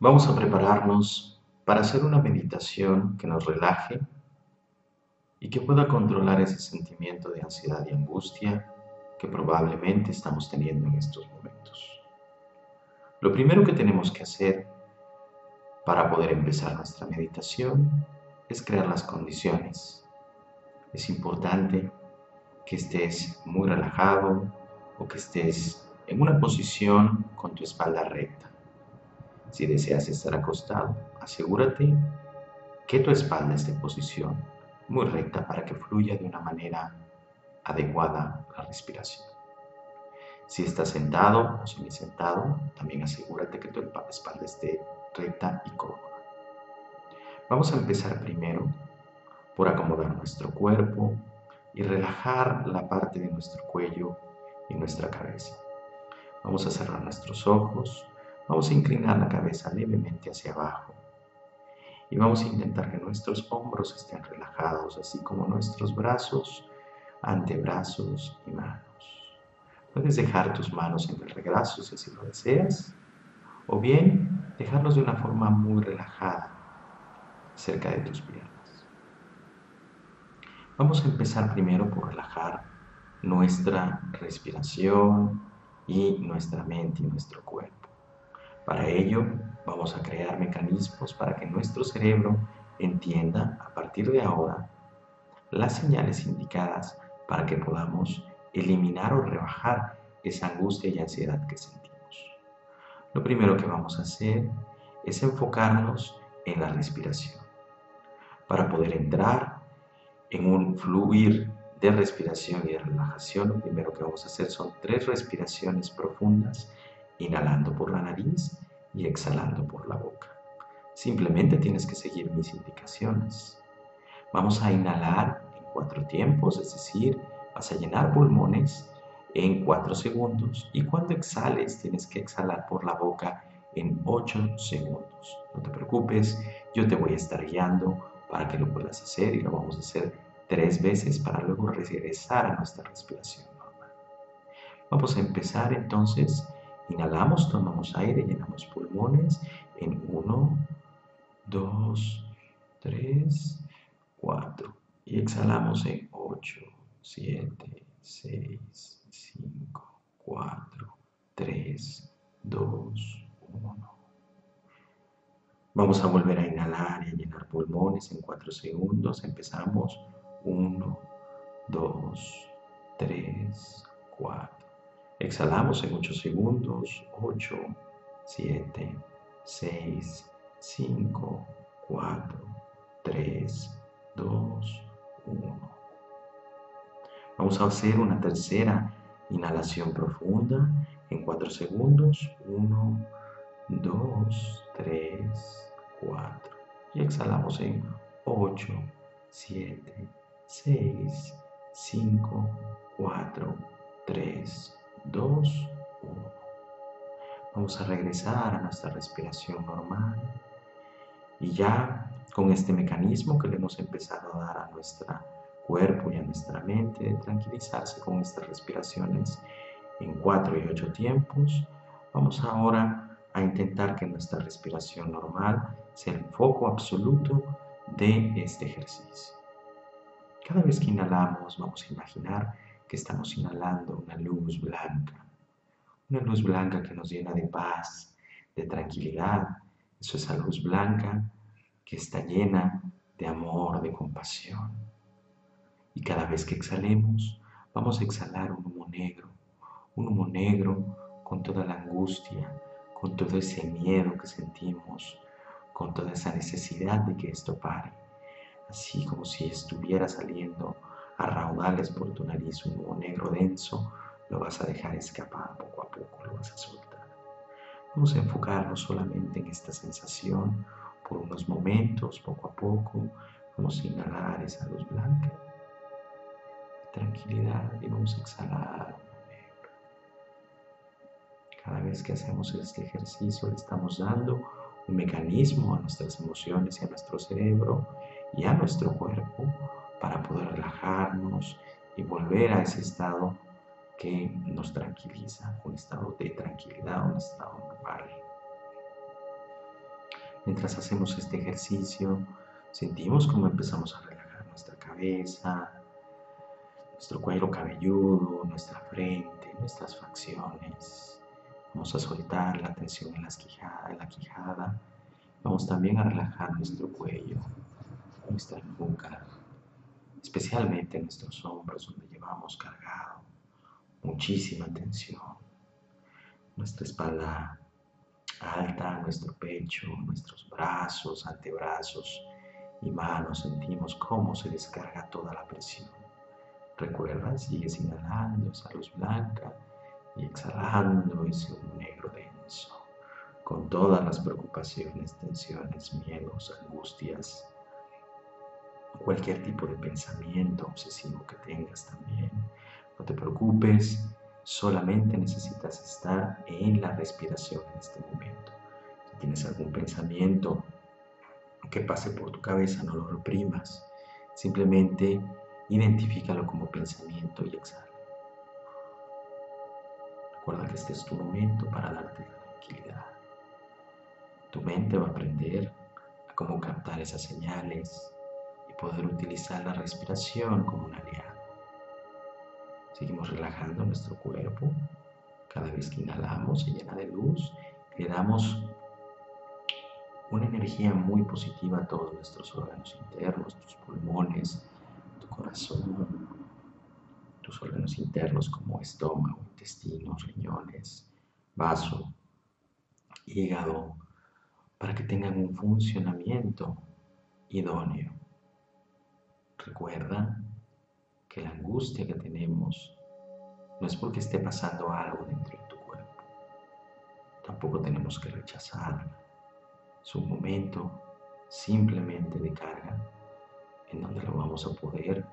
Vamos a prepararnos para hacer una meditación que nos relaje y que pueda controlar ese sentimiento de ansiedad y angustia que probablemente estamos teniendo en estos momentos. Lo primero que tenemos que hacer para poder empezar nuestra meditación es crear las condiciones. Es importante que estés muy relajado o que estés en una posición con tu espalda recta. Si deseas estar acostado, asegúrate que tu espalda esté en posición muy recta para que fluya de una manera adecuada la respiración. Si estás sentado o semi sentado, también asegúrate que tu espalda esté recta y cómoda. Vamos a empezar primero por acomodar nuestro cuerpo y relajar la parte de nuestro cuello y nuestra cabeza. Vamos a cerrar nuestros ojos Vamos a inclinar la cabeza levemente hacia abajo y vamos a intentar que nuestros hombros estén relajados, así como nuestros brazos, antebrazos y manos. Puedes dejar tus manos en el regazo si así lo deseas, o bien dejarlos de una forma muy relajada cerca de tus piernas. Vamos a empezar primero por relajar nuestra respiración y nuestra mente y nuestro cuerpo. Para ello, vamos a crear mecanismos para que nuestro cerebro entienda a partir de ahora las señales indicadas para que podamos eliminar o rebajar esa angustia y ansiedad que sentimos. Lo primero que vamos a hacer es enfocarnos en la respiración. Para poder entrar en un fluir de respiración y de relajación, lo primero que vamos a hacer son tres respiraciones profundas inhalando por la nariz y exhalando por la boca. Simplemente tienes que seguir mis indicaciones. Vamos a inhalar en cuatro tiempos, es decir, vas a llenar pulmones en cuatro segundos y cuando exhales tienes que exhalar por la boca en ocho segundos. No te preocupes, yo te voy a estar guiando para que lo puedas hacer y lo vamos a hacer tres veces para luego regresar a nuestra respiración normal. Vamos a empezar entonces Inhalamos, tomamos aire, llenamos pulmones en 1, 2, 3, 4. Y exhalamos en 8, 7, 6, 5, 4, 3, 2, 1. Vamos a volver a inhalar y a llenar pulmones en 4 segundos. Empezamos. 1, 2, 3, 4. Exhalamos en 8 segundos. 8, 7, 6, 5, 4, 3, 2, 1. Vamos a hacer una tercera inhalación profunda en 4 segundos. 1, 2, 3, 4. Y exhalamos en 8, 7, 6, 5, 4, 3, 2, 1. Vamos a regresar a nuestra respiración normal y ya con este mecanismo que le hemos empezado a dar a nuestro cuerpo y a nuestra mente de tranquilizarse con estas respiraciones en 4 y 8 tiempos, vamos ahora a intentar que nuestra respiración normal sea el foco absoluto de este ejercicio. Cada vez que inhalamos vamos a imaginar que estamos inhalando una luz blanca, una luz blanca que nos llena de paz, de tranquilidad. Eso es esa luz blanca que está llena de amor, de compasión. Y cada vez que exhalemos, vamos a exhalar un humo negro, un humo negro con toda la angustia, con todo ese miedo que sentimos, con toda esa necesidad de que esto pare, así como si estuviera saliendo a raudales por tu nariz un humo negro denso, lo vas a dejar escapar poco a poco, lo vas a soltar. Vamos a enfocarnos solamente en esta sensación por unos momentos, poco a poco. Vamos a inhalar esa luz blanca, tranquilidad y vamos a exhalar. Cada vez que hacemos este ejercicio le estamos dando un mecanismo a nuestras emociones y a nuestro cerebro y a nuestro cuerpo para poder relajarnos y volver a ese estado que nos tranquiliza, un estado de tranquilidad, un estado normal. Mientras hacemos este ejercicio, sentimos cómo empezamos a relajar nuestra cabeza, nuestro cuello cabelludo, nuestra frente, nuestras facciones. Vamos a soltar la tensión en, las quijada, en la quijada. Vamos también a relajar nuestro cuello, nuestra nuca, especialmente nuestros hombros donde llevamos cargado muchísima tensión. Nuestra espalda alta, nuestro pecho, nuestros brazos, antebrazos y manos, sentimos cómo se descarga toda la presión. Recuerda, sigues inhalando esa luz blanca y exhalando ese negro denso, con todas las preocupaciones, tensiones, miedos, angustias, cualquier tipo de pensamiento obsesivo que tengas también. No te preocupes, Solamente necesitas estar en la respiración en este momento. Si tienes algún pensamiento que pase por tu cabeza, no lo reprimas. Simplemente identifícalo como pensamiento y exhala. Recuerda que este es tu momento para darte tranquilidad. Tu mente va a aprender a cómo captar esas señales poder utilizar la respiración como un aliado. Seguimos relajando nuestro cuerpo. Cada vez que inhalamos se llena de luz. Le damos una energía muy positiva a todos nuestros órganos internos, tus pulmones, tu corazón, tus órganos internos como estómago, intestinos, riñones, vaso, hígado, para que tengan un funcionamiento idóneo. Recuerda que la angustia que tenemos no es porque esté pasando algo dentro de tu cuerpo. Tampoco tenemos que rechazarla. Es un momento simplemente de carga en donde lo vamos a poder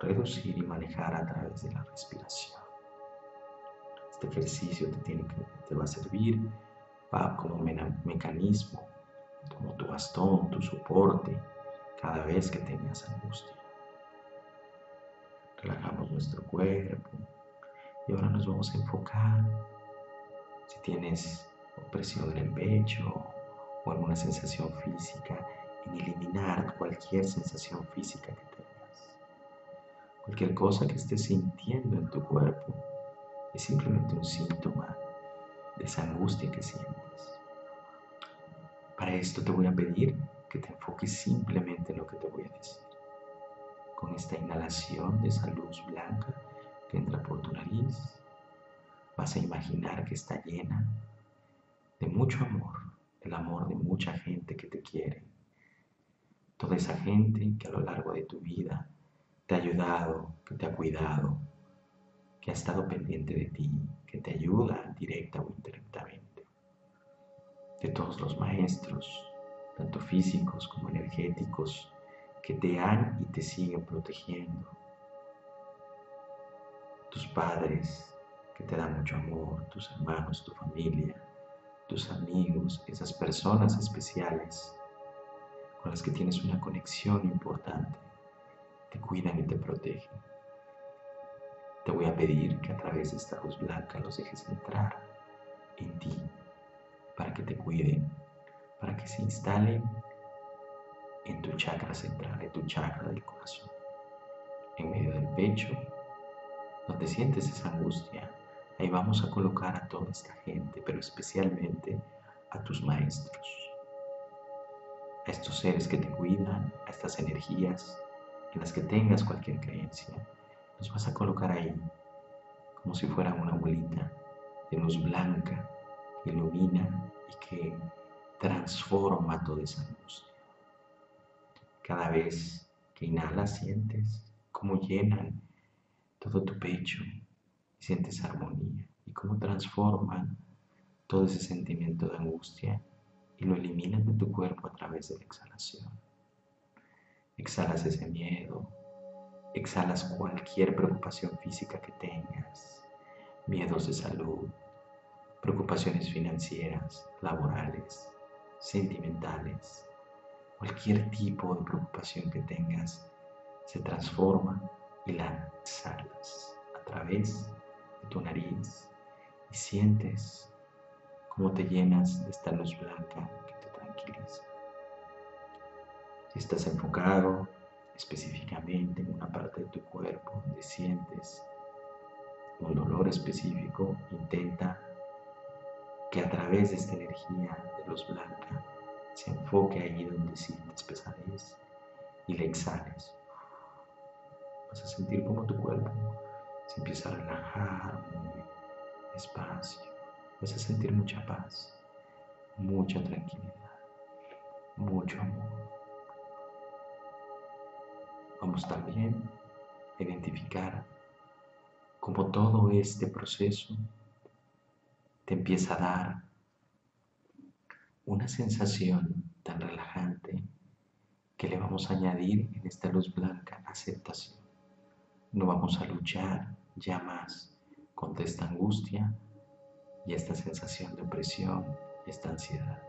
reducir y manejar a través de la respiración. Este ejercicio te, tiene que, va a servir va como mecanismo, como tu bastón, tu soporte, cada vez que tengas angustia. Relajamos nuestro cuerpo y ahora nos vamos a enfocar. Si tienes opresión en el pecho o alguna sensación física, en eliminar cualquier sensación física que tengas. Cualquier cosa que estés sintiendo en tu cuerpo es simplemente un síntoma de esa angustia que sientes. Para esto te voy a pedir que te enfoques simplemente en lo que te voy a decir con esta inhalación de esa luz blanca que entra por tu nariz, vas a imaginar que está llena de mucho amor, el amor de mucha gente que te quiere. Toda esa gente que a lo largo de tu vida te ha ayudado, que te ha cuidado, que ha estado pendiente de ti, que te ayuda directa o indirectamente. De todos los maestros, tanto físicos como energéticos, que te han y te siguen protegiendo. Tus padres que te dan mucho amor, tus hermanos, tu familia, tus amigos, esas personas especiales con las que tienes una conexión importante, te cuidan y te protegen. Te voy a pedir que a través de esta luz blanca los dejes entrar en ti para que te cuiden, para que se instalen en tu chakra central, en tu chakra del corazón, en medio del pecho, donde sientes esa angustia. Ahí vamos a colocar a toda esta gente, pero especialmente a tus maestros, a estos seres que te cuidan, a estas energías en las que tengas cualquier creencia. Los vas a colocar ahí como si fuera una bolita de luz blanca que ilumina y que transforma toda esa angustia. Cada vez que inhalas sientes cómo llenan todo tu pecho y sientes armonía y cómo transforman todo ese sentimiento de angustia y lo eliminan de tu cuerpo a través de la exhalación. Exhalas ese miedo, exhalas cualquier preocupación física que tengas, miedos de salud, preocupaciones financieras, laborales, sentimentales, Cualquier tipo de preocupación que tengas se transforma y la exhalas a través de tu nariz y sientes cómo te llenas de esta luz blanca que te tranquiliza. Si estás enfocado específicamente en una parte de tu cuerpo donde sientes un dolor específico, intenta que a través de esta energía de luz blanca se enfoque ahí donde sientes pesadez y le exhales. Vas a sentir como tu cuerpo se empieza a relajar muy despacio. Vas a sentir mucha paz, mucha tranquilidad, mucho amor. Vamos también a identificar cómo todo este proceso te empieza a dar una sensación tan relajante que le vamos a añadir en esta luz blanca aceptación. No vamos a luchar ya más contra esta angustia y esta sensación de opresión esta ansiedad.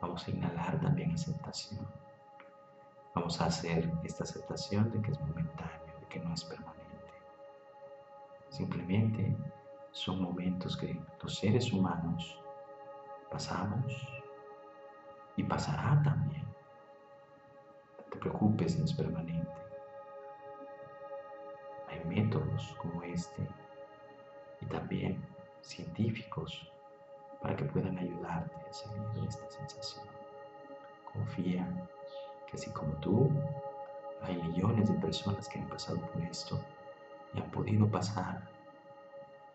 Vamos a inhalar también aceptación. Vamos a hacer esta aceptación de que es momentáneo, de que no es permanente. Simplemente son momentos que los seres humanos pasamos y pasará también. No te preocupes, no es permanente. Hay métodos como este y también científicos para que puedan ayudarte a salir de esta sensación. Confía que así como tú, hay millones de personas que han pasado por esto y han podido pasar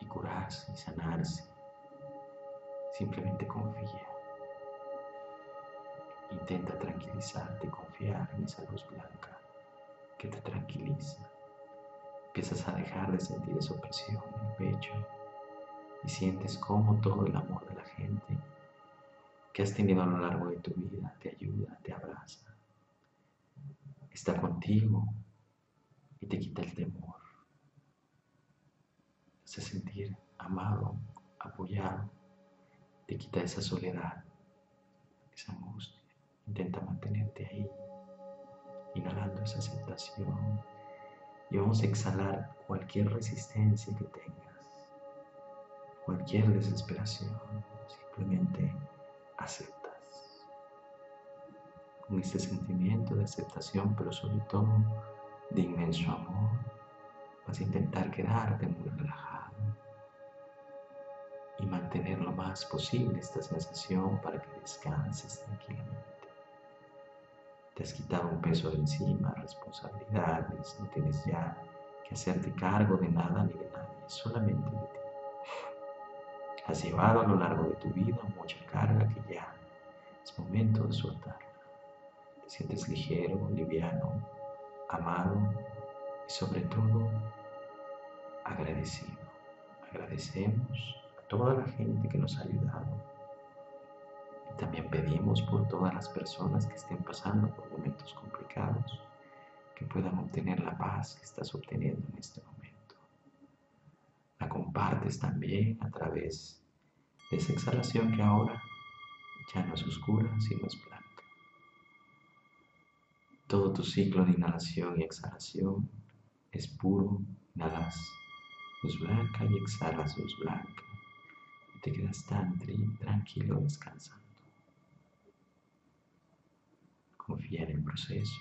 y curarse y sanarse. Simplemente confía. Intenta tranquilizarte, confiar en esa luz blanca que te tranquiliza. Empiezas a dejar de sentir esa opresión en el pecho y sientes como todo el amor de la gente que has tenido a lo largo de tu vida te ayuda, te abraza, está contigo y te quita el temor. Hace sentir amado, apoyado, te quita esa soledad, esa angustia. Intenta mantenerte ahí, inhalando esa aceptación y vamos a exhalar cualquier resistencia que tengas cualquier desesperación, simplemente aceptas. Con este sentimiento de aceptación, pero sobre todo de inmenso amor, vas a intentar quedarte muy relajado y mantener lo más posible esta sensación para que descanses tranquilamente. Te has quitado un peso de encima, responsabilidades, no tienes ya que hacerte cargo de nada ni de nadie, solamente de ti. Has llevado a lo largo de tu vida mucha carga que ya es momento de soltarla. Te sientes ligero, liviano, amado sobre todo agradecido. Agradecemos a toda la gente que nos ha ayudado. Y también pedimos por todas las personas que estén pasando por momentos complicados que puedan obtener la paz que estás obteniendo en este momento la compartes también a través de esa exhalación que ahora ya no es oscura, sino es blanca. Todo tu ciclo de inhalación y exhalación es puro, inhalas luz blanca y exhalas luz blanca. Y te quedas tan tranquilo descansando. Confía en el proceso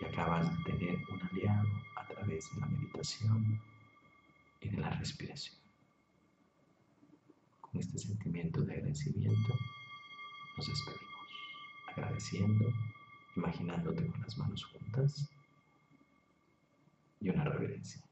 y acabas de tener un aliado a través de la meditación y de la respiración. Con este sentimiento de agradecimiento nos despedimos, agradeciendo, imaginándote con las manos juntas y una reverencia.